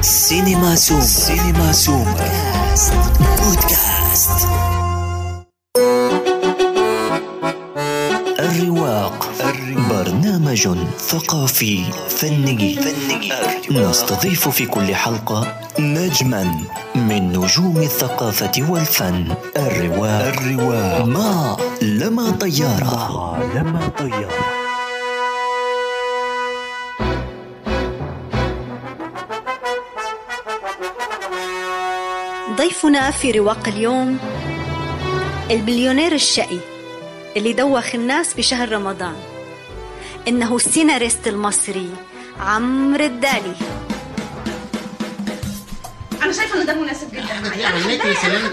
سينما سوم سينما سوم بودكاست. الرواق. برنامج ثقافي. فني. فني نستضيف في كل حلقة نجما من نجوم الثقافة والفن. الرواق الرواق. ما لما طيارة. ما لما طيارة. ضيفنا في رواق اليوم المليونير الشقي اللي دوخ الناس بشهر رمضان. إنه السيناريست المصري عمرو الدالي. أنا شايفة ان ده مناسب جدا. حاجة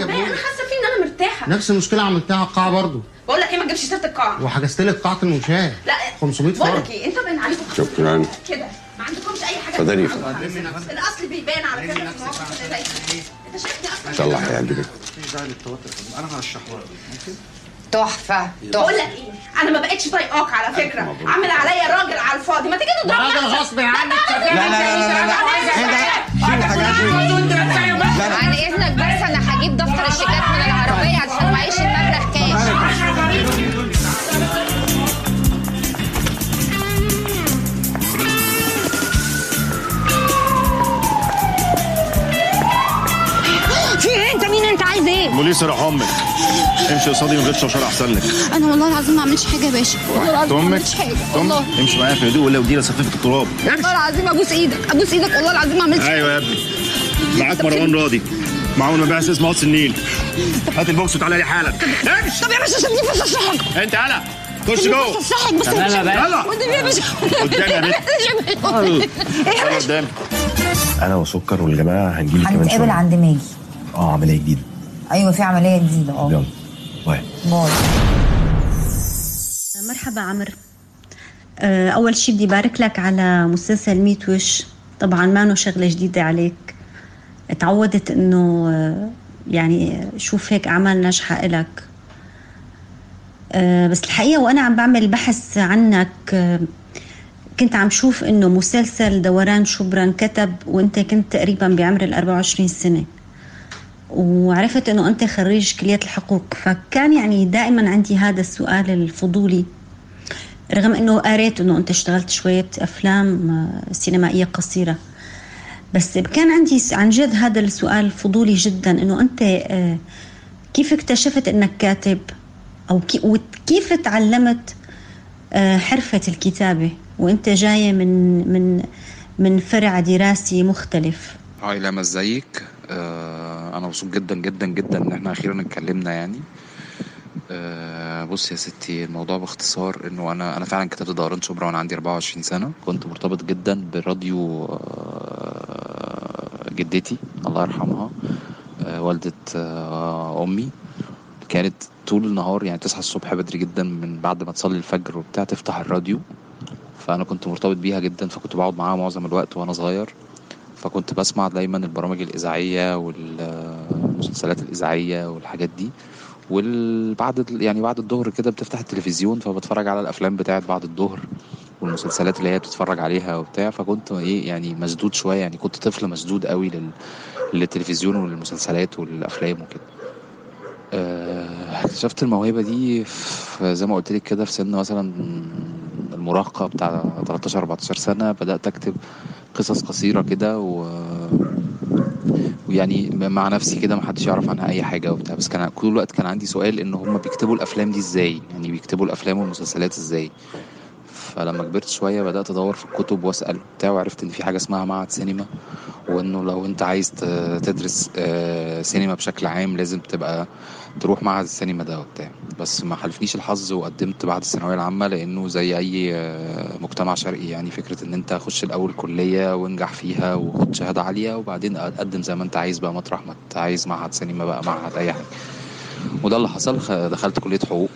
معايا أنا حاسة فيه إن أنا مرتاحة. نفس المشكلة عملتها على القاعة برضه. بقول لك إيه ما تجيبش سيرة القاعة. وحجزت لك قاعة المشاة. لا 500 بقول فرد لك إيه أنت باين عليكم شكراً. كده؟ ما عندكمش أي حاجة اتفضلي. تفهمها. الأصل بيبان على فكره في المواقف اللي زي دي. انت شايفني أصلا ان شاء الله هيعجبك تحفة بقول تحفة لك إيه أنا ما بقتش طايقاك على فكره. عامل عليا راجل على الفاضي ما تيجي نضرب راجل. غصب عنك لا لا لا لا لا لا عن إذنك بس أنا هجيب دفتر الشيكات من العربية عشان معيش المبلغ بوليس راح أمك. امشي قصادي من غير شوشره أحسن لك. أنا والله العظيم ما عملتش حاجة يا باشا. والله العظيم ما أمك عملتش حاجة. والله. امشي معايا في هدوء ولا ودي لصفيفه التراب. والله العظيم أبوس إيدك أبوس إيدك. والله العظيم ما عملتش أيوه يا ابني. معاك مروان راضي. معاون مباحث قسم قصر النيل. هات البوكس وتعالى لي حالا. امشي. طب يا باشا سيبني بس اشرح لك انت يلا خش جوه. بس يلا. قدامي يا باشا. قدامي يا باشا أنا وسكر والجماعة هنجيلك كمان هنتقابل عند ماجي. آه عملية جديدة. أيوه في عملية جديدة. آه يلا bye. bye. مرحبا عمرو آه، أول شي بدي بارك لك على مسلسل ميت وش. طبعا ما إنه شغلة جديدة عليك. تعودت إنه آه، يعني شوف هيك أعمال ناجحة إلك. آه، بس الحقيقة وأنا عم بعمل بحث عنك كنت عم شوف إنه مسلسل دوران شبرا انكتب وإنت كنت تقريبا بعمر ال 24 سنة. وعرفت إنه أنت خريج كلية الحقوق فكان يعني دائما عندي هذا السؤال الفضولي رغم إنه قريت إنه أنت اشتغلت شوية أفلام آه، سينمائية قصيرة. بس كان عندي عن جد هذا السؤال فضولي جدا إنه أنت آه، كيف اكتشفت إنك كاتب؟ أو كي- وكيف تعلمت آه، حرفة الكتابة؟ وأنت جاية من من من فرع دراسي مختلف. هاي لما ازيك آه أنا مبسوط جدا جدا جدا ان إحنا أخيرا اتكلمنا يعني. آه بص يا ستي الموضوع باختصار انه أنا أنا فعلا كتبت دوران شبرا وأنا عندي 24 سنة. كنت مرتبط جدا براديو آه جدتي الله يرحمها آه والدة آه أمي. كانت طول النهار يعني تصحى الصبح بدري جدا من بعد ما تصلي الفجر وبتاع تفتح الراديو. فأنا كنت مرتبط بيها جدا فكنت بقعد معاها معظم الوقت وأنا صغير. فكنت بسمع دايما البرامج الإذاعية والمسلسلات الإذاعية والحاجات دي. وبعد يعني بعد الظهر كده بتفتح التلفزيون فبتفرج على الأفلام بتاعت بعد الظهر والمسلسلات اللي هي بتتفرج عليها وبتاع. فكنت إيه يعني مشدود شوية يعني كنت طفل مشدود قوي لل... للتلفزيون والمسلسلات والأفلام وكده. آه، اكتشفت الموهبة دي في زي ما قلت لك كده في سن مثلا المراهقة بتاع 13 14 سنة بدأت أكتب قصص قصيرة كده و... ويعني مع نفسي كده محدش يعرف عنها أي حاجة وبتاع. بس كان كل الوقت كان عندي سؤال إن هما بيكتبوا الأفلام دي إزاي؟ يعني بيكتبوا الأفلام والمسلسلات إزاي؟ فلما كبرت شوية بدأت أدور في الكتب وأسأل وبتاع وعرفت إن في حاجة اسمها معهد سينما وإنه لو أنت عايز تدرس آه، سينما بشكل عام لازم تبقى تروح معهد السينما ده وبتاع. بس ما حلفنيش الحظ وقدمت بعد الثانوية العامة لأنه زي أي آه، مجتمع شرقي يعني فكرة إن أنت خش الأول كلية وانجح فيها وخد شهادة عالية وبعدين قدم زي ما أنت عايز بقى مطرح ما أنت عايز معهد سينما بقى معهد أي حاجة. وده اللي حصل دخلت كلية حقوق.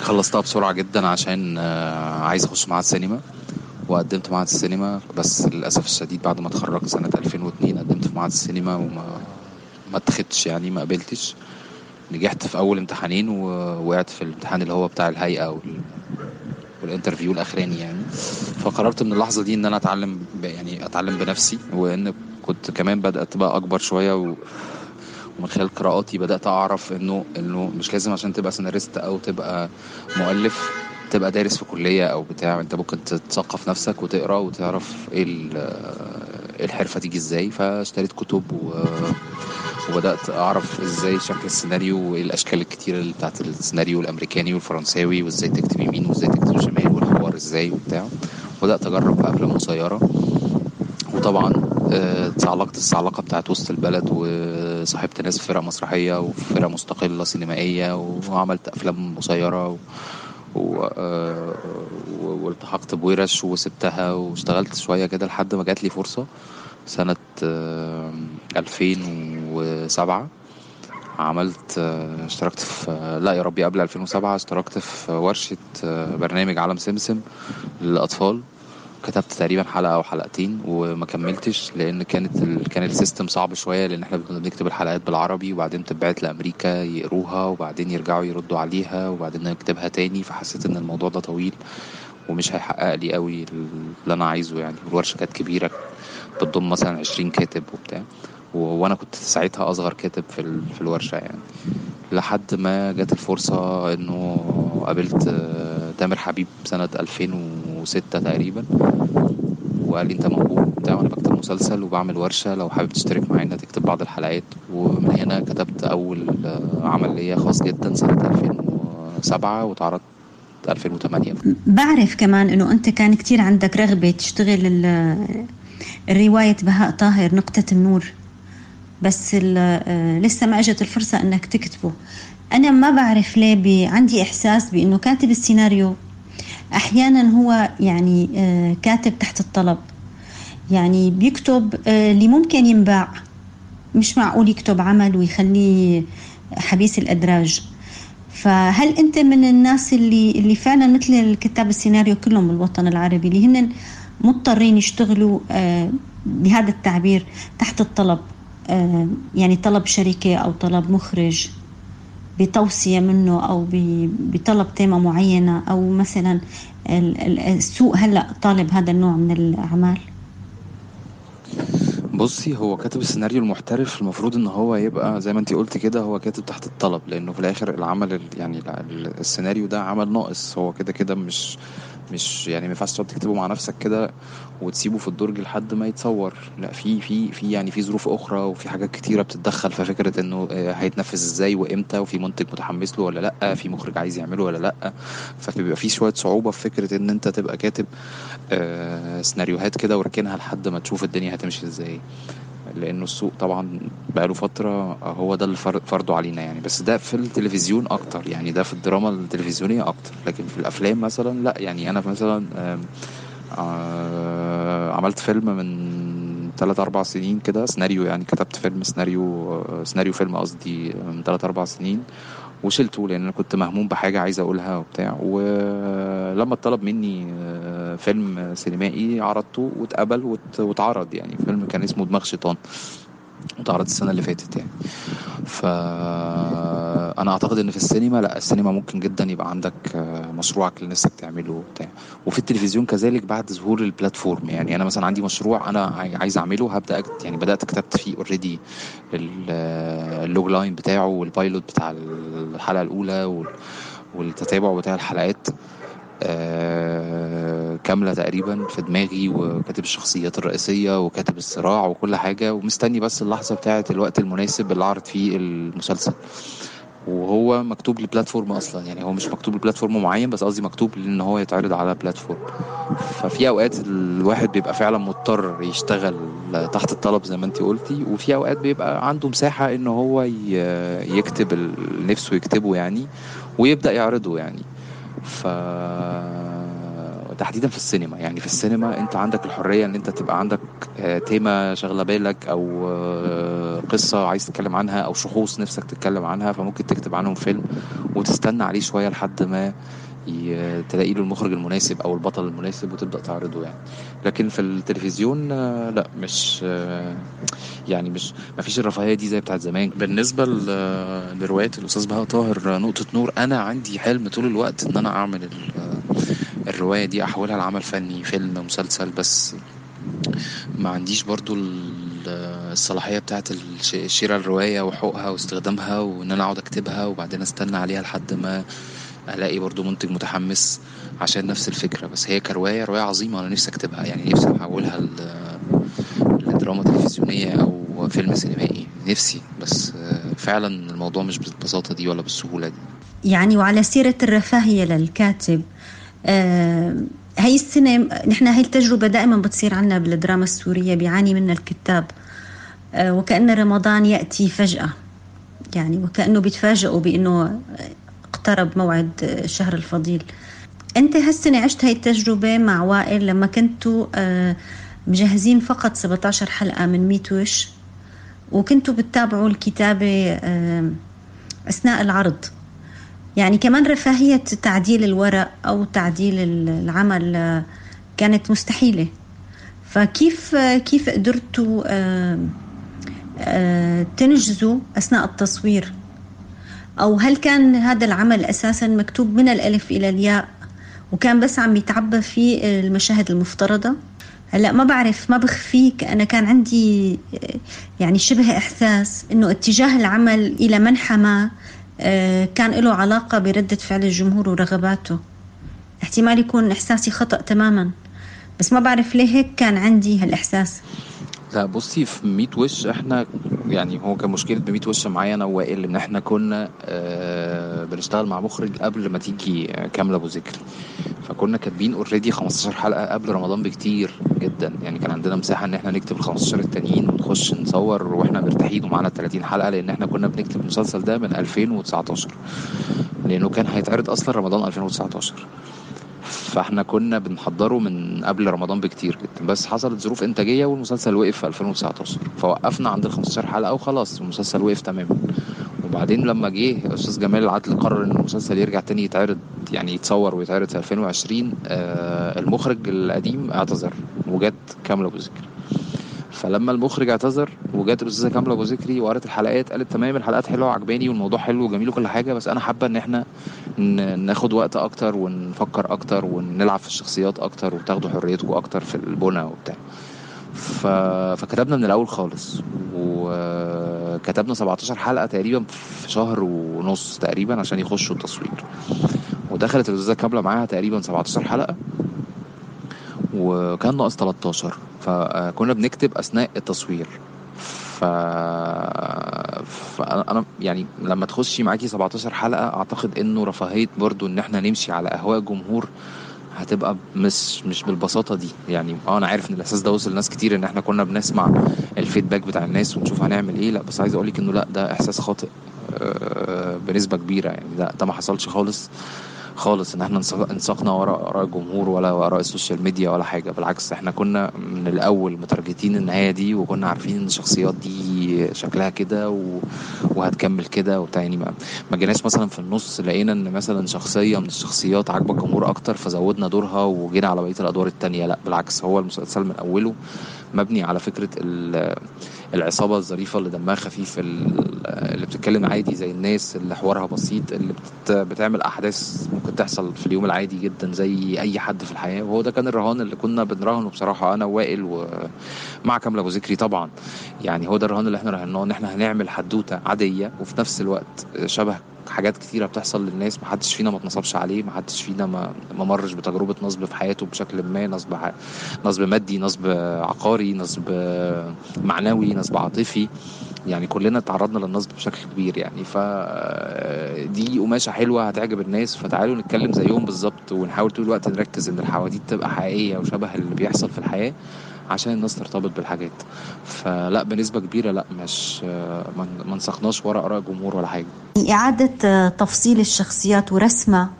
خلصتها بسرعة جدا عشان آه، عايز أخش معهد سينما وقدمت معهد السينما بس للأسف الشديد بعد ما اتخرجت سنة 2002 قدمت في معهد السينما وما ما اتخدتش يعني ما قبلتش. نجحت في أول امتحانين ووقعت في الامتحان اللي هو بتاع الهيئة وال... وال interview الأخراني يعني. فقررت من اللحظة دي إن أنا أتعلم ب... يعني أتعلم بنفسي وإن كنت كمان بدأت تبقى أكبر شوية و... ومن خلال قراءاتي بدأت أعرف إنه إنه مش لازم عشان تبقى سيناريست أو تبقى مؤلف تبقى دارس في كلية أو بتاع أنت ممكن تثقف نفسك وتقرأ وتعرف إيه إيه الحرفة تيجي إزاي. فاشتريت كتب و... وبدأت أعرف إزاي شكل السيناريو وايه الاشكال الكتيره بتاعت السيناريو الأمريكاني والفرنساوي وإزاي تكتب يمين وإزاي تكتب شمال والحوار إزاي وبتاع. وبدات أجرب في افلام قصيره وطبعا آه، اتعلقت الصعلقه بتاعت وسط البلد وصاحبت ناس في فرق مسرحية وفي فرق مستقلة سينمائية وعملت أفلام قصيرة و... و... آه، و- والتحقت بورش وسبتها واشتغلت شوية كده لحد ما جات لي فرصة سنة آه، 2007 عملت آه، اشتركت في لا يا ربي قبل 2007 اشتركت في ورشة آه، برنامج عالم سمسم للأطفال. كتبت تقريبا حلقة أو حلقتين وما كملتش لأن كانت ال... كان السيستم صعب شوية لأن إحنا كنا بنكتب الحلقات بالعربي وبعدين تتبعت لأمريكا يقروها وبعدين يرجعوا يردوا عليها وبعدين نكتبها تاني فحسيت إن الموضوع ده طويل ومش هيحقق لي قوي اللي أنا عايزه يعني. والورشة كانت كبيرة بتضم مثلا 20 كاتب وبتاع و- وأنا كنت ساعتها أصغر كاتب في ال- في الورشة يعني. لحد ما جت الفرصة إنه قابلت آه، تامر حبيب سنة 2006 تقريبا. وقال لي أنت موجود بتاع وأنا بكتب مسلسل وبعمل ورشة. لو حابب تشترك معانا تكتب بعض الحلقات. ومن هنا كتبت أول آه، عمل ليا خاص جدا سنة 2007 واتعرض 2008 بعرف كمان إنه أنت كان كتير عندك رغبة تشتغل ال- الرواية بهاء طاهر نقطة النور. بس لسه ما إجت الفرصة إنك تكتبه. أنا ما بعرف ليه عندي إحساس بإنه كاتب السيناريو أحيانا هو يعني آه، كاتب تحت الطلب. يعني بيكتب آه، اللي ممكن ينباع. مش معقول يكتب عمل ويخليه حبيس الأدراج. فهل أنت من الناس اللي اللي فعلا مثل الكتاب السيناريو كلهم بالوطن العربي اللي هن مضطرين يشتغلوا آه، بهذا التعبير تحت الطلب؟ آه، يعني طلب شركة أو طلب مخرج؟ بتوصية منه أو بطلب تيمة معينة أو مثلا ال- ال- السوق هلأ طالب هذا النوع من الأعمال؟ بصي هو كاتب السيناريو المحترف المفروض إن هو يبقى زي ما أنتي قلت كده هو كاتب تحت الطلب لأنه في الآخر العمل ال- يعني ال- ال- السيناريو ده عمل ناقص هو كده كده مش مش يعني ما ينفعش تقعد تكتبه مع نفسك كده وتسيبه في الدرج لحد ما يتصور. لا في في في يعني في ظروف أخرى وفي حاجات كتيرة بتتدخل في فكرة إنه آه، هيتنفذ إزاي وإمتى وفي منتج متحمس له ولا لأ في مخرج عايز يعمله ولا لأ. فبيبقى في شوية صعوبة في فكرة إن أنت تبقى كاتب آه، سيناريوهات كده وركنها لحد ما تشوف الدنيا هتمشي إزاي. لأنه السوق طبعا بقاله فترة هو ده اللي فر- فرضه علينا يعني. بس ده في التلفزيون أكتر يعني ده في الدراما التلفزيونية أكتر. لكن في الأفلام مثلا لا يعني أنا مثلا آه، عملت فيلم من ثلاث أربع سنين كده سيناريو يعني كتبت فيلم سيناريو آه، سيناريو فيلم قصدي من ثلاث أربع سنين. وشلته لأن أنا كنت مهموم بحاجة عايز أقولها وبتاع. ولما اتطلب مني آه، فيلم سينمائي عرضته واتقبل وات- واتعرض يعني. فيلم كان اسمه دماغ شيطان. اتعرض السنة اللي فاتت يعني. فانا أعتقد إن في السينما لأ السينما ممكن جدا يبقى عندك آه، مشروعك اللي نفسك تعمله وبتاع. وفي التلفزيون كذلك بعد ظهور ال platform يعني. أنا مثلا عندي مشروع أنا عاي- عايز أعمله هبدأ أكت يعني بدأت كتبت فيه already ال logline بتاعه وال pilot بتاع الحلقة الأولى وال- والتتابع بتاع الحلقات. آه، كاملة تقريبا في دماغي وكاتب الشخصيات الرئيسية وكاتب الصراع وكل حاجة ومستني بس اللحظة بتاعة الوقت المناسب اللي أعرض فيه المسلسل. وهو مكتوب لبلاتفورم أصلا يعني هو مش مكتوب لبلاتفورم معين بس قصدي مكتوب ان هو يتعرض على بلاتفورم. ففي أوقات الواحد بيبقى فعلا مضطر يشتغل تحت الطلب زي ما انت قلتي وفي أوقات بيبقى عنده مساحة إن هو يكتب نفسه يكتبه يعني ويبدأ يعرضه يعني. ف تحديدا في السينما. يعني في السينما انت عندك الحرية ان انت تبقى عندك آه، تيمة شاغلة بالك أو آه، قصة عايز تتكلم عنها أو شخوص نفسك تتكلم عنها فممكن تكتب عنهم فيلم وتستنى عليه شوية لحد ما تلاقي له المخرج المناسب أو البطل المناسب وتبدأ تعرضه يعني. لكن في التلفزيون آه، لا مش آه، يعني مش ما فيش الرفاهية دي زي بتاعت زمان. بالنسبة لرواية الأستاذ بهاء طاهر نقطة نور أنا عندي حلم طول الوقت إن أنا أعمل ال- الرواية دي أحولها لعمل فني فيلم مسلسل بس ما عنديش برضو ال- الصلاحية بتاعت الش- شراء الرواية وحقوقها واستخدامها وإن أنا أقعد أكتبها وبعدين أستنى عليها لحد ما ألاقي برضو منتج متحمس عشان نفس الفكرة بس هي كرواية رواية عظيمة أنا نفسي أكتبها يعني نفسي أحولها ل- لدراما تلفزيونية أو فيلم سينمائي نفسي بس فعلا الموضوع مش بالبساطة دي ولا بالسهولة دي. يعني وعلى سيرة الرفاهية للكاتب آه هاي السنة نحن هاي التجربة دائما بتصير عنا بالدراما السورية بيعاني منها الكتاب آه وكأن رمضان يأتي فجأة يعني وكأنه بيتفاجئوا بأنه اقترب موعد الشهر الفضيل. أنت هالسنة عشت هاي التجربة مع وائل لما كنتوا آه مجهزين فقط 17 حلقة من ميت وش وكنتوا بتتابعوا الكتابة آه أثناء العرض. يعني كمان رفاهية تعديل الورق أو تعديل العمل آه، كانت مستحيلة. فكيف كيف قدرتوا تنجزوا أثناء التصوير؟ أو هل كان هذا العمل أساسا مكتوب من الألف إلى الياء وكان بس عم يتعبى في المشاهد المفترضة؟ هلأ ما بعرف ما بخفيك أنا كان عندي يعني شبه إحساس إنه اتجاه العمل إلى منحى ما آه، كان له علاقة بردة فعل الجمهور ورغباته. احتمال يكون إحساسي خطأ تماما. بس ما بعرف ليه هيك كان عندي هالإحساس. بصي في ميت وش إحنا يعني هو كان مشكلة بميت وش معايا أنا ووائل ان إحنا كنا آه بنشتغل مع مخرج قبل ما تيجي كاملة ابو ذكري فكنا كاتبين already 15 حلقة قبل رمضان بكتير جدا. يعني كان عندنا مساحة ان إحنا نكتب ال 15 التانيين ونخش نصور وإحنا مرتاحين ومعانا 30 حلقة لأن إحنا كنا بنكتب المسلسل ده من 2019 لأنه كان هيتعرض أصلا رمضان 2019 فاحنا كنا بنحضره من قبل رمضان بكتير جدا. بس حصلت ظروف إنتاجية والمسلسل وقف في 2019 فوقفنا عند ال 15 حلقة وخلاص المسلسل وقف تماما. وبعدين لما جه أستاذ جمال العدل قرر إن المسلسل يرجع تاني يتعرض يعني يتصور ويتعرض في 2020 آه المخرج القديم اعتذر وجت كاملة ابو ذكري فلما المخرج اعتذر وجات الاستاذة كاملة ابو ذكري وقرت الحلقات قالت تمام الحلقات حلوة وعجباني والموضوع حلو وجميل وكل حاجة بس أنا حابة إن إحنا ناخد وقت أكتر ونفكر أكتر ونلعب في الشخصيات أكتر وتاخدوا حريتكم أكتر في البنى وبتاع. ف... فكتبنا من الأول خالص وكتبنا 17 حلقة تقريبا في شهر ونص تقريبا عشان يخشوا التصوير. ودخلت الأستاذة كاملة معاها تقريبا 17 حلقة وكان ناقص 13 فكنا بنكتب أثناء التصوير. ف... فانا يعني لما تخشي معاكي 17 حلقة أعتقد إنه رفاهية برضو إن إحنا نمشي على أهواء جمهور هتبقى مش مش بالبساطة دي. يعني آه أنا عارف إن الإحساس ده وصل لناس كتير إن إحنا كنا بنسمع ال feedback بتاع الناس ونشوف هنعمل إيه. لا بس عايز أقولك إنه لا ده إحساس خاطئ آه، بنسبة كبيرة. يعني ده ده ما حصلش خالص. خالص إن إحنا انساق- انساقنا وراء اراء الجمهور ولا وراء ال social media ولا حاجة بالعكس إحنا كنا من الأول متارجتين النهاية دي وكنا عارفين إن الشخصيات دي شكلها كده و... وهتكمل كده وبتاع. يعني ما, ما جيناش مثلا في النص لقينا إن مثلا شخصية من الشخصيات عاجبة الجمهور أكتر فزودنا دورها وجينا على بقية الأدوار التانية. لأ بالعكس هو المسلسل من أوله مبني على فكرة ال... العصابة الظريفة اللي دمها خفيف ال- اللي بتتكلم عادي زي الناس اللي حوارها بسيط اللي بت... بتعمل أحداث ممكن تحصل في اليوم العادي جدا زي أي حد في الحياة. وهو ده كان الرهان اللي كنا بنراهنه بصراحة أنا ووائل ومع كاملة ابو ذكري طبعا. يعني هو ده الرهان اللي إحنا راهناه إن إحنا هنعمل حدوتة عادية وفي نفس الوقت شبه حاجات كتيرة بتحصل للناس محدش فينا ما اتنصبش عليه محدش فينا ما مرش بتجربة نصب في حياته بشكل ما نصب ع- نصب مادي نصب عقاري نصب معنوي نصب عاطفي. يعني كلنا تعرضنا للنصب بشكل كبير يعني. ف دي قماشة حلوة هتعجب الناس فتعالوا نتكلم زيهم بالظبط ونحاول طول الوقت نركز إن الحواديت تبقى حقيقية وشبه اللي بيحصل في الحياة. عشان الناس ترتبط بالحاجات. فلا بنسبة كبيرة لا مش ما نسخناش ورا آراء الجمهور ولا حاجة. إعادة آه، تفصيل الشخصيات ورسمها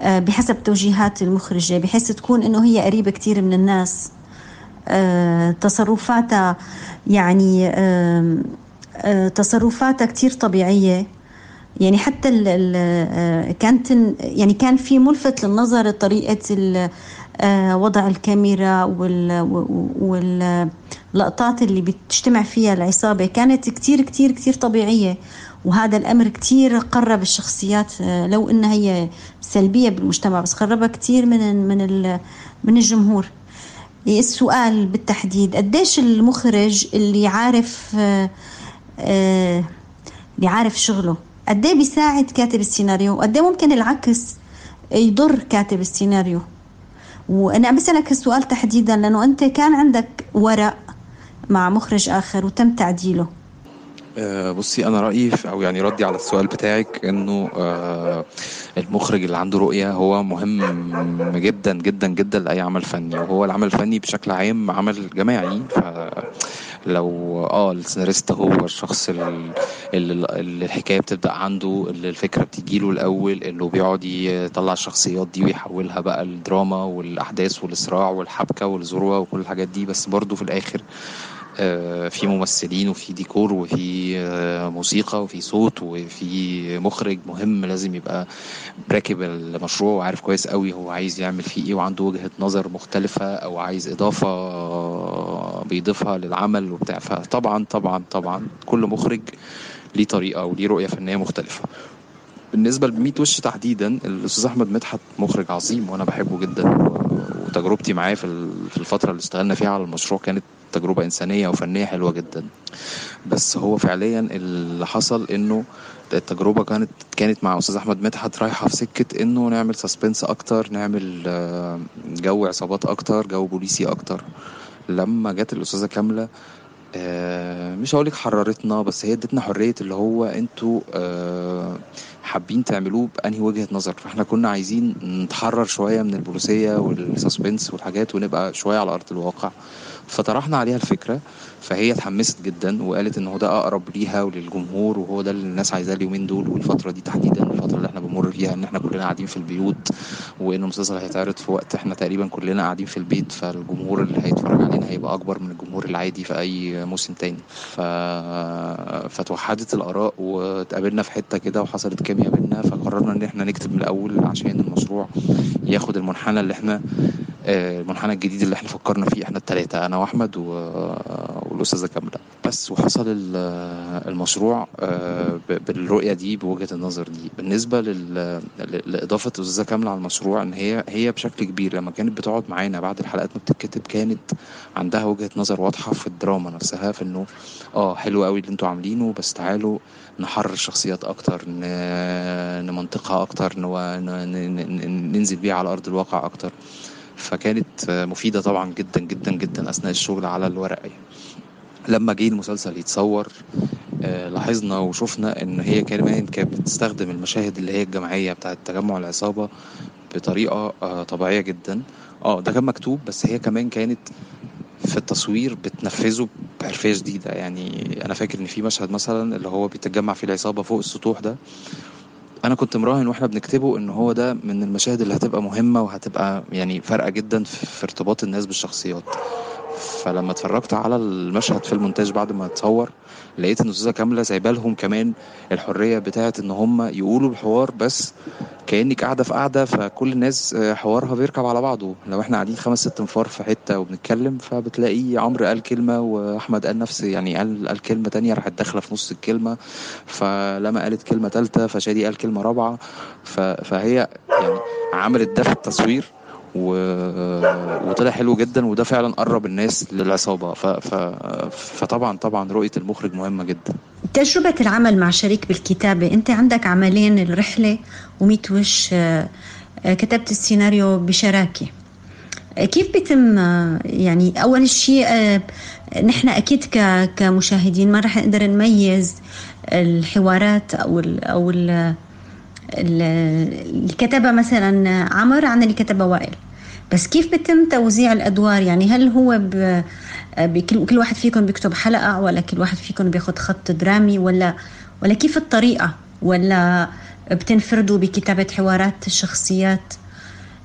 آه، بحسب توجيهات المخرجة بحيث تكون إنه هي قريبة كتير من الناس. آه، تصرفاتها يعني تصرفاتها كتير طبيعية. يعني حتى ال ال آه، كانت يعني كان في ملفت للنظر طريقة ال- آه، وضع الكاميرا واللقطات اللي بتجتمع فيها العصابة. كانت كتير كتير كتير طبيعية وهذا الأمر كتير قرب الشخصيات آه، لو إنها هي سلبية بالمجتمع بس قربها كتير من من من الجمهور. السؤال بالتحديد قديش المخرج اللي عارف اللي عارف شغله؟ قد إيه بيساعد كاتب السيناريو؟ وقد إيه ممكن العكس يضر كاتب السيناريو؟ وأنا عم بسألك هالسؤال تحديدا لأنه أنت كان عندك ورق مع مخرج آخر وتم تعديله. آه، بصي أنا رأيي أو يعني ردي على السؤال بتاعك إنه آه، المخرج اللي عنده رؤية هو مهم جدا جدا جدا لأي عمل فني وهو العمل الفني بشكل عام عمل جماعي. فلو آه السيناريست هو الشخص ال- اللي الحكاية بتبدأ عنده اللي الفكرة بتجيله الأول اللي بيقعد يطلع الشخصيات دي ويحولها بقى الدراما والأحداث والصراع والحبكة والذروة وكل الحاجات دي. بس برضه في الآخر في ممثلين وفي ديكور وفي آه، موسيقى وفي صوت وفي مخرج مهم لازم يبقى راكب المشروع وعارف كويس قوي هو عايز يعمل فيه إيه وعنده وجهة نظر مختلفة أو عايز إضافة بيضيفها للعمل وبتاع. فطبعا طبعا طبعا كل مخرج ليه طريقة وليه رؤية فنية مختلفة. بالنسبة لميت وش تحديدا الأستاذ أحمد مدحت مخرج عظيم وأنا بحبه جدا وتجربتي معاه في الفترة اللي اشتغلنا فيها على المشروع كانت تجربة إنسانية وفنية حلوة جدا. بس هو فعليا اللي حصل إنه التجربة كانت كانت مع أستاذ أحمد مدحت رايحة في سكة إنه نعمل suspense أكتر نعمل آه، جو عصابات أكتر جو بوليسي أكتر. لما جت الأستاذة كاملة آه، مش هقولك حررتنا بس هي ادتنا حرية اللي هو أنتوا آه، حابين تعملوه بأنهي وجهة نظر؟ فإحنا كنا عايزين نتحرر شوية من البوليسية والسسبنس والحاجات ونبقى شوية على أرض الواقع. فطرحنا عليها الفكرة فهي اتحمست جدا وقالت إن هو ده أقرب ليها وللجمهور وهو ده اللي الناس عايزاه اليومين دول والفترة دي تحديدا الفترة اللي إحنا بنمر فيها إن إحنا كلنا قاعدين في البيوت وان المسلسل هيتعرض في وقت إحنا تقريبا كلنا قاعدين في البيت فالجمهور اللي هيتفرج علينا هيبقى أكبر من الجمهور العادي في أي موسم تاني. ف... فتوحدت الآراء واتقابلنا في حتة كده وحصلت كيمياء بينا فقررنا إن إحنا نكتب من الأول عشان المشروع ياخد المنحنى اللي إحنا آه، المنحنى الجديد اللي إحنا فكرنا فيه إحنا الثلاثه أنا وأحمد و... والاستاذه كاملة بس وحصل ال- المشروع آه، بالرؤية دي بوجهة النظر دي بالنسبة لإضافة الأستاذة كاملة على المشروع إن هي هي بشكل كبير لما كانت بتقعد معانا بعد الحلقات ما بتتكتب كانت عندها وجهة نظر واضحة في الدراما نفسها في إنه آه حلو قوي اللي أنتوا عاملينه بس تعالوا نحرر الشخصيات أكتر. نمنطقها أكتر. ننزل بيها على أرض الواقع أكتر فكانت مفيدة طبعا جدا جدا جدا أثناء الشغل على الورق يعني. لما جه المسلسل يتصور آه، لاحظنا وشفنا إن هي كمان كانت بتستخدم المشاهد اللي هي الجماعية بتاعت تجمع العصابة بطريقة آه، طبيعية جدا. آه ده كان مكتوب بس هي كمان كانت في التصوير بتنفذه بحرفية شديدة يعني أنا فاكر إن في مشهد مثلا اللي هو بيتجمع فيه العصابة فوق السطوح ده. أنا كنت مراهن وإحنا بنكتبه إن هو ده من المشاهد اللي هتبقى مهمة وهتبقى يعني فارقة جدا في ارتباط الناس بالشخصيات. فلما اتفرجت على المشهد في المونتاج بعد ما اتصور لقيت إن الأستاذة كاملة سايبة لهم كمان الحرية بتاعه إن هم يقولوا الحوار بس كانك قاعدة في قاعدة فكل الناس آه، حوارها بيركب على بعضه. لو إحنا قاعدين خمس ست انفار في حتة وبنتكلم فبتلاقي عمرو قال كلمة وأحمد قال نفس يعني قال قال كلمة تانية راحت داخلة في نص الكلمة. فلما قالت كلمة ثالثه فشادي قال كلمة رابعة. فهي يعني عملت ده في التصوير. و... وطلع حلو جدا وده فعلا قرب الناس للعصابة. ف... ف... فطبعا طبعا رؤية المخرج مهمة جدا. تجربة العمل مع شريك بالكتابة أنت عندك عملين الرحلة وميت وش آه، كتبت السيناريو بشراكة. آه، كيف بيتم آه، يعني أول شيء نحن أكيد ك- كمشاهدين ما رح نقدر نميز الحوارات أو ال ال ال- اللي كتبها مثلا عمر عن اللي كتبها وائل. بس كيف بيتم توزيع الأدوار؟ يعني هل هو ب... بكل كل واحد فيكم بيكتب حلقة ولا كل واحد فيكم بياخد خط درامي ولا ولا كيف الطريقة؟ ولا بتنفردوا بكتابة حوارات الشخصيات؟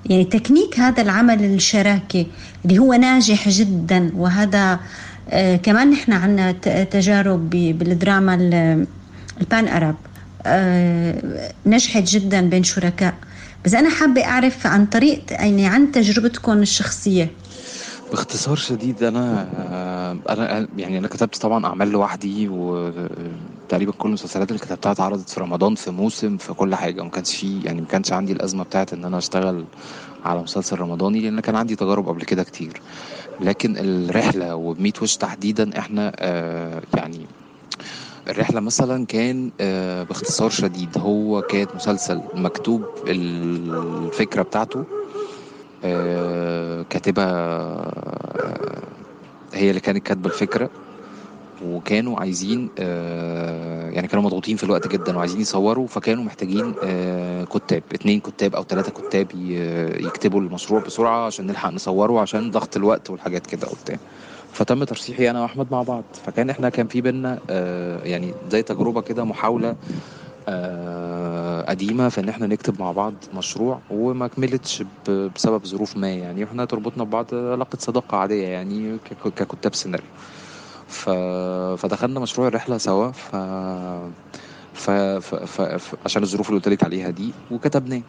يعني تكنيك هذا العمل الشراكي اللي هو ناجح جدا وهذا آه كمان نحن ت- تجارب بالدراما ال- ال pan Arab. آه نجحت جدا بين شركاء. بس أنا حابة أعرف عن طريقة يعني عن تجربتكم الشخصية. باختصار شديد أنا أنا يعني أنا كتبت طبعا أعمال لوحدي وتقريبا كل المسلسلات اللي كتبتها اتعرضت في رمضان في موسم في كل حاجة. وما كانش في يعني ما كانش عندي الأزمة بتاعت إن أنا أشتغل على مسلسل رمضاني لأن كان عندي تجارب قبل كده كتير. لكن الرحلة وبميت وش تحديدا إحنا آه يعني الرحلة مثلا كان آه باختصار شديد هو كانت مسلسل مكتوب الفكرة بتاعته آه كاتبه آه هي اللي كانت كاتبة الفكرة وكانوا عايزين يعني كانوا مضغوطين في الوقت جدا وعايزين يصوروا فكانوا محتاجين كتاب اتنين كتاب أو ثلاثة كتاب يكتبوا المشروع بسرعة عشان نلحق نصوره عشان ضغط الوقت والحاجات كده وبتاع. فتم ترشيحي أنا وأحمد مع بعض. فكان إحنا كان في بينا آه، يعني زي تجربة كده محاولة آه، قديمة في إن إحنا نكتب مع بعض مشروع وما كملتش بسبب ظروف ما يعني. إحنا تربطنا ببعض علاقة صداقة عادية يعني ككتاب سيناريو. ف... فدخلنا مشروع الرحلة سوا. ف... ف... ف... ف... عشان الظروف اللي قلت عليها دي وكتبناه.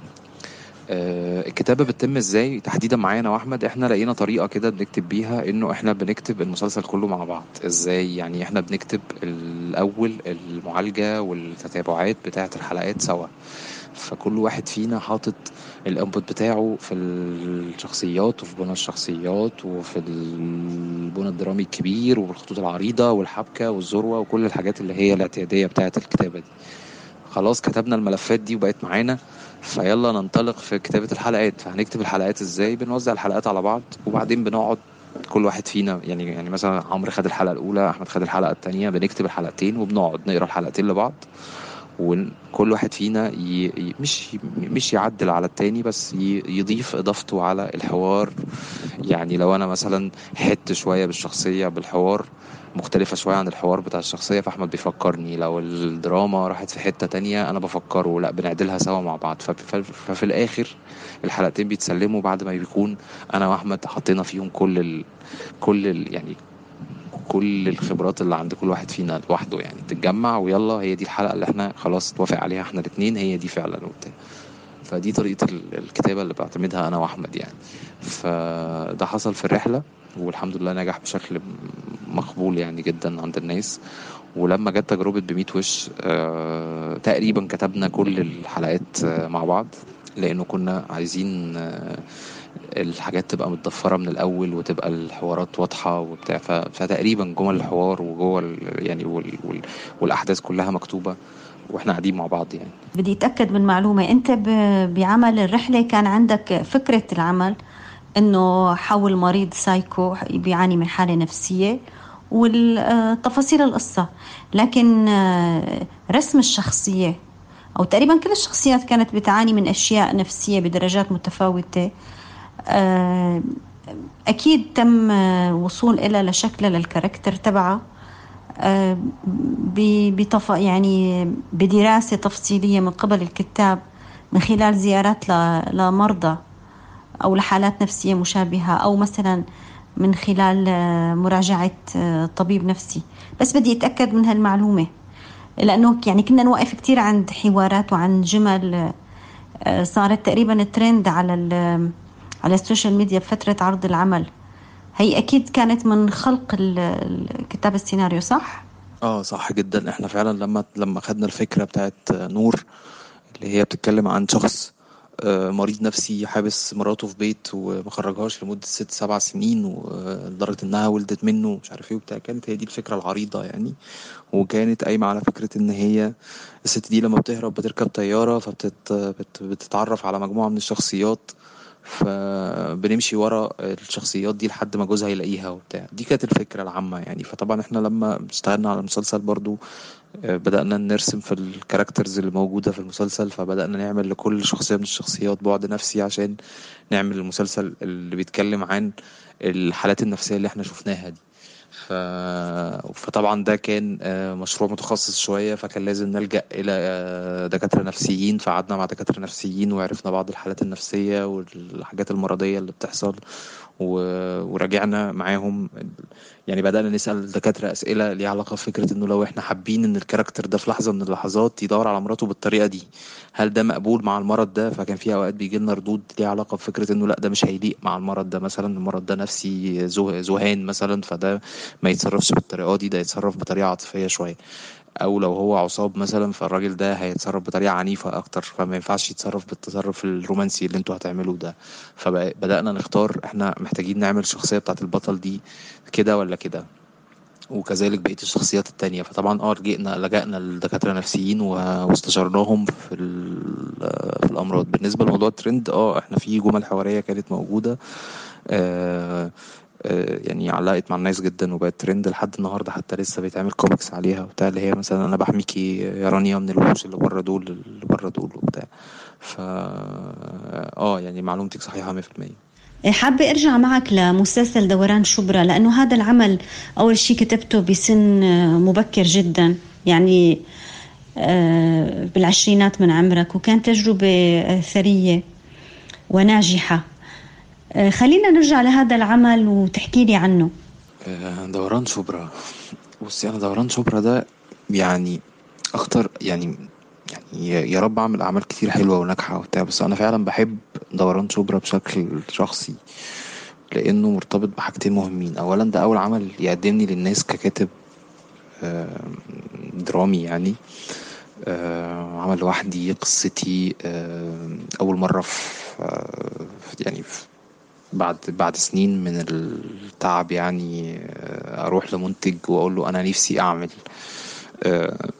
آه، الكتابة بتتم إزاي؟ تحديدا معايا أنا وأحمد. إحنا لقينا طريقة كده بنكتب بيها إنه إحنا بنكتب المسلسل كله مع بعض. إزاي؟ يعني إحنا بنكتب الأول المعالجة والتتابعات بتاعة الحلقات سوا. فكل واحد فينا حاطط الإنبوت بتاعه في الشخصيات وفي بنى الشخصيات وفي البنى الدرامي الكبير والخطوط العريضة والحبكة والذروة وكل الحاجات اللي هي الاعتيادية بتاعة الكتابة دي. خلاص كتبنا الملفات دي وبقت معانا. فيلا ننطلق في كتابة الحلقات. فهنكتب الحلقات إزاي؟ بنوزع الحلقات على بعض وبعدين بنقعد كل واحد فينا يعني يعني مثلا عمرو خد الحلقة الأولى أحمد خد الحلقة التانية بنكتب الحلقتين وبنقعد نقرأ الحلقتين لبعض. وكل واحد فينا ي... مش مش يعدل على التاني بس ي... يضيف إضافته على الحوار. يعني لو أنا مثلا حت شوية بالشخصية بالحوار مختلفة شوية عن الحوار بتاع الشخصية فأحمد بيفكرني. لو الدراما راحت في حتة تانية أنا بفكره. لا بنعدلها سوا مع بعض. ففي, ففي الآخر الحلقتين بيتسلموا بعد ما بيكون أنا وأحمد حطينا فيهم كل ال... كل ال... يعني كل الخبرات اللي عند كل واحد فينا لوحده يعني. تتجمع ويلا هي دي الحلقة اللي إحنا خلاص اتوافق عليها إحنا الاتنين هي دي فعلا وبتاع. فدي طريقة ال- الكتابة اللي بعتمدها أنا وأحمد يعني. فده حصل في الرحلة والحمد لله نجح بشكل مقبول يعني جدا عند الناس. ولما جت تجربة بميت وش آه تقريبا كتبنا كل الحلقات آه مع بعض لأنه كنا عايزين آه الحاجات تبقى متضفرة من الأول وتبقى الحوارات واضحة وبتاع فتقريبا جمل الحوار وجوه يعني وال وال والأحداث كلها مكتوبة وإحنا قاعدين مع بعض يعني. بدي أتأكد من معلومة أنت ب- بعمل الرحلة كان عندك فكرة العمل أنه حول مريض سايكو بيعاني من حالة نفسية وتفاصيل القصة لكن رسم الشخصية أو تقريبا كل الشخصيات كانت بتعاني من أشياء نفسية بدرجات متفاوتة. آه، أكيد تم آه، وصول إلى لشكلها للكاركتر تبعها آه، ب- بتف... يعني بدراسة تفصيلية من قبل الكتاب من خلال زيارات. لمرضى أو لحالات نفسية مشابهة أو مثلا من خلال آه، مراجعة آه، طبيب نفسي بس بدي أتأكد من هالمعلومة لأنه يعني كنا نوقف كتير عند حوارات وعن جمل آه، صارت تقريبا ترند على ال- على ال social media بفترة عرض العمل. هي أكيد كانت من خلق كتاب السيناريو صح؟ آه صح جدا. إحنا فعلا لما لما خدنا الفكرة بتاعت نور اللي هي بتتكلم عن شخص آه، مريض نفسي حابس مراته في بيت وما خرجهاش لمدة ست سبع سنين ولدرجة إنها ولدت منه مش عارف إيه وبتاع. كانت هي دي الفكرة العريضة يعني. وكانت قايمة على فكرة إن هي الست دي لما بتهرب بتركب طيارة فبتتعرف على مجموعة من الشخصيات. فبنمشي ورا الشخصيات دي لحد ما جوزها يلاقيها وبتاع. دي كانت الفكرة العامة يعني. فطبعا إحنا لما اشتغلنا على المسلسل برضو آه، بدأنا نرسم في الكاركترز اللي موجودة في المسلسل فبدأنا نعمل لكل شخصية من الشخصيات بعد نفسي عشان نعمل المسلسل اللي بيتكلم عن الحالات النفسية اللي إحنا شفناها دي. ف... فطبعا ده كان آه، مشروع متخصص شوية فكان لازم نلجأ إلى آه، دكاترة نفسيين فقعدنا مع دكاترة نفسيين وعرفنا بعض الحالات النفسية والحاجات المرضية اللي بتحصل و... وراجعنا معاهم يعني بدأنا نسأل دكاترة أسئلة ليها علاقة بفكرة إنه لو إحنا حابين إن الكاركتر ده في لحظة من اللحظات يدور على مراته بالطريقة دي هل ده مقبول مع المرض ده؟ فكان في أوقات بيجي لنا ردود ليها علاقة بفكرة إنه لأ ده مش هيليق مع المرض ده مثلا المرض ده نفسي ذهان مثلا فده ما يتصرفش بالطريقة دي ده يتصرف بطريقة عاطفية شوية. أو لو هو عصاب مثلا فالراجل ده هيتصرف بطريقة عنيفة أكتر. فما ينفعش يتصرف بالتصرف الرومانسي اللي أنتوا هتعملوه ده. فبدأنا نختار إحنا محتاجين نعمل الشخصية بتاعت البطل دي كده ولا كده. وكذلك بقية الشخصيات التانية. فطبعا آه لجئنا لجأنا لدكاتره نفسيين واستشرناهم في في الأمراض. بالنسبة لموضوع الترند آه إحنا في جمل حوارية كانت موجودة. آه، يعني علقت مع الناس جدا وبقت ترند لحد النهارده حتى لسه بيتعمل كوميكس عليها وبتاع اللي هي مثلا أنا بحميكي يا رانيا من الوحوش اللي بره دول اللي بره دول وبتاع. ف آه يعني معلومتك صحيحة 100% حابة أرجع معك لمسلسل دوران شبرا لأنه هذا العمل أول شيء كتبته بسن مبكر جدا. يعني آه، بالعشرينات من عمرك وكان تجربة آه، ثرية وناجحة. آه، خلينا نرجع لهذا العمل وتحكي لي عنه. آه، دوران شبرا بصي أنا دوران شبرا ده يعني أكتر يعني يعني يا- رب أعمل أعمال كتير حلوة وناجحة وبتاع بس أنا فعلا بحب دوران شبرا بشكل شخصي لأنه مرتبط بحاجتين مهمين. اولا ده أول عمل يقدمني للناس ككاتب آه، درامي يعني آه، عمل لوحدي قصتي آه، أول مرة آه، في- يعني في بعد بعد سنين من التعب يعني آه، أروح لمنتج وأقول له أنا نفسي أعمل آه،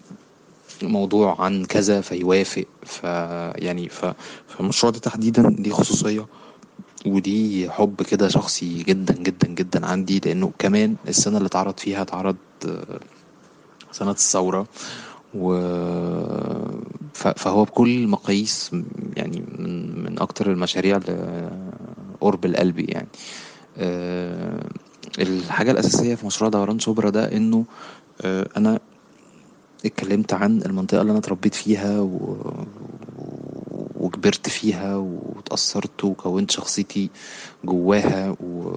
موضوع عن كذا فيوافق. ف يعني ف فالمشروع ده تحديدا ليه خصوصية ودي حب كده شخصي جدا جدا جدا عندي لأنه كمان السنة اللي اتعرض فيها اتعرض آه، سنة الثورة. و فهو بكل المقاييس م- يعني من من أكتر المشاريع اللي قرب القلب يعني آه، الحاجة الأساسية في مشروع دوران شبرا ده إنه آه، أنا اتكلمت عن المنطقة اللي أنا اتربيت فيها و... وكبرت فيها واتأثرت وكونت شخصيتي جواها و...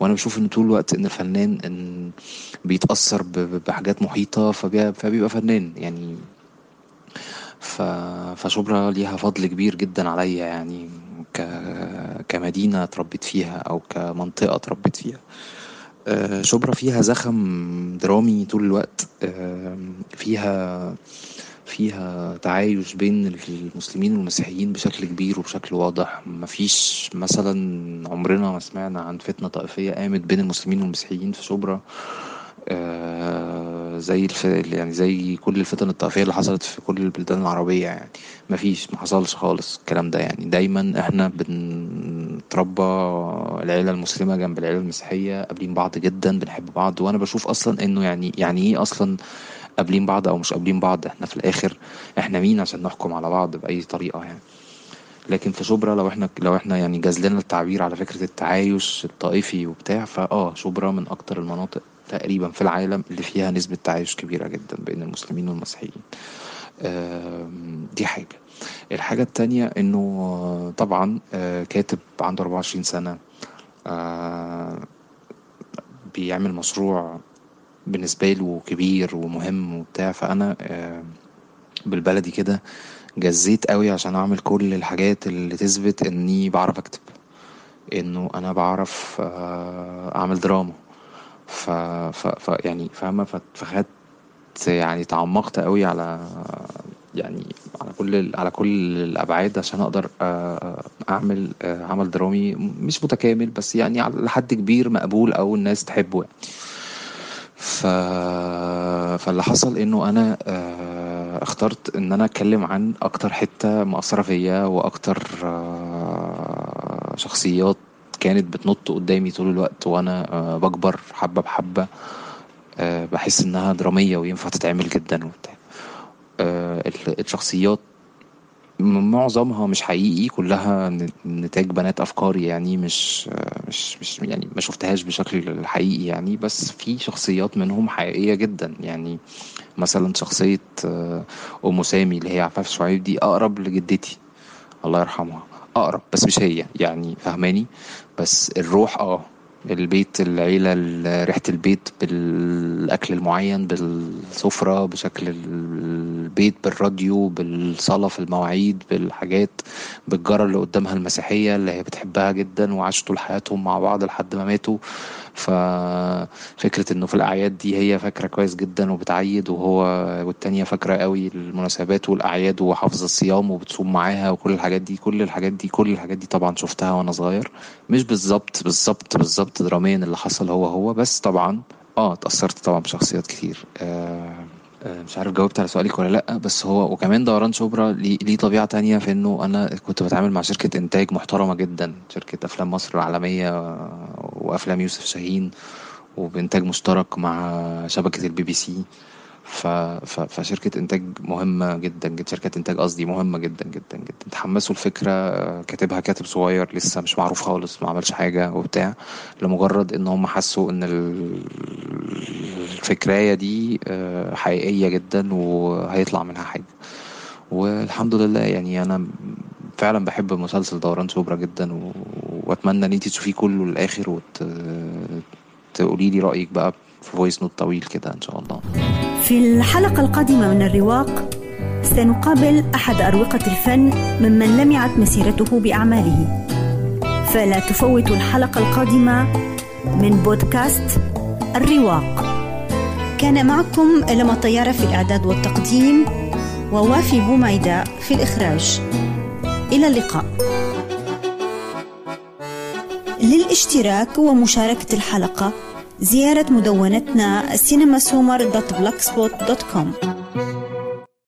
وأنا بشوف إن طول الوقت إن الفنان إن بيتأثر. ب- بحاجات محيطة فبي... فبيبقى فنان يعني ف... فشبرا ليها فضل كبير جدا عليا يعني ك... كمدينة اتربيت فيها أو كمنطقة اتربيت فيها. آه، شبرا فيها زخم درامي طول الوقت. فيها فيها تعايش بين المسلمين والمسيحيين بشكل كبير وبشكل واضح. مفيش مثلا عمرنا ما سمعنا عن فتنة طائفية قامت بين المسلمين والمسيحيين في شبرا. آه، زي الف... يعني زي كل الفتن الطائفية اللي حصلت في كل البلدان العربية يعني. مفيش ما حصلش خالص الكلام ده يعني. دايما إحنا بنتربى العيلة المسلمة جنب العيلة المسيحية قابلين بعض جدا بنحب بعض. وأنا بشوف أصلا إنه يعني يعني إيه أصلا قابلين بعض أو مش قابلين بعض؟ إحنا في الآخر إحنا مين عشان نحكم على بعض بأي طريقة يعني؟ لكن في شبرا لو إحنا لو إحنا يعني جاز لنا التعبير على فكرة التعايش الطائفي وبتاع فآه شبرا من أكتر المناطق. تقريبا في العالم اللي فيها نسبة تعايش كبيرة جدا بين المسلمين والمسيحيين. دي حاجة. الحاجة التانية إنه طبعا آه، كاتب عنده 24 سنة آه، بيعمل مشروع بالنسبة له كبير ومهم وبتاع. فأنا آه، بالبلدي كده جزيت قوي عشان أعمل كل الحاجات اللي تثبت إني بعرف أكتب. إنه أنا بعرف أعمل دراما. ف, ف, ف يعني فاهمة؟ ف- فخدت يعني تعمقت قوي على يعني على كل على كل الأبعاد عشان أقدر آه، أعمل آه، عمل درامي مش متكامل بس يعني لحد كبير مقبول أو الناس تحبه يعني. ف... فاللي حصل إنه أنا آه، اخترت إن أنا أتكلم عن أكتر حتة مأثرة فيا وأكتر شخصيات كانت بتنط قدامي طول الوقت وأنا آه، بكبر حبة بحبة آه، بحس إنها درامية وينفع تتعمل جدا وبتاع. آه، ال- الشخصيات معظمها مش حقيقي كلها نتاج بنات افكاري يعني مش مش مش يعني ما شفتهاش بشكل حقيقي يعني بس في شخصيات منهم حقيقية جدا. يعني مثلا شخصية آه، أم سامي اللي هي عفاف شعيب دي أقرب لجدتي الله يرحمها. أقرب بس مش هي يعني فهماني؟ بس الروح آه البيت العيلة ال- ريحة البيت بالأكل المعين بالسفرة بشكل ال- بالبيت بالراديو بالصلاة في المواعيد بالحاجات بالجارة اللي قدامها المسيحية اللي هي بتحبها جدا وعاشوا طول حياتهم مع بعض لحد ما ماتوا. ففكرة إنه في الأعياد دي هي فاكرة كويس جدا وبتعيد وهو والتانية فاكرة قوي المناسبات والأعياد وحافظة الصيام وبتصوم معاها وكل الحاجات دي كل الحاجات دي كل الحاجات دي طبعا شفتها وأنا صغير. مش بالظبط بالظبط بالظبط دراميا اللي حصل هو هو بس طبعا آه اتأثرت طبعا بشخصيات كتير. آه مش عارف جاوبت على سؤالك ولا لأ بس هو وكمان دوران شبرا ليه طبيعة تانية في إنه أنا كنت بتعامل مع شركة إنتاج محترمة جدا شركة أفلام مصر العالمية آه، وأفلام يوسف شاهين وبإنتاج مشترك مع شبكة البي بي سي. ف... ف... فشركة إنتاج مهمة جدا جدا. شركة إنتاج قصدي مهمة جدا جدا جدا. تحمسوا لفكرة كاتبها كاتب صغير لسه مش معروف خالص ما عملش حاجة وبتاع لمجرد إن هم حسوا إن ال- الفكراية دي آه، حقيقية جدا وهيطلع منها حاجة. والحمد لله يعني أنا فعلا بحب مسلسل دوران شبرا جدا و... وأتمنى إن أنتي تشوفيه كله للآخر وت... تقولي لي رأيك بقى voice note طويل كده إن شاء الله. في الحلقة القادمة من الرواق سنقابل أحد أروقة الفن ممن لمعت مسيرته بأعماله. فلا تفوتوا الحلقة القادمة من بودكاست الرواق. كان معكم لمى طيارة في الإعداد والتقديم ووافي بوميدة في الإخراج. إلى اللقاء. للاشتراك ومشاركة الحلقة زيارة مدونتنا cinemasummer.blogspot.com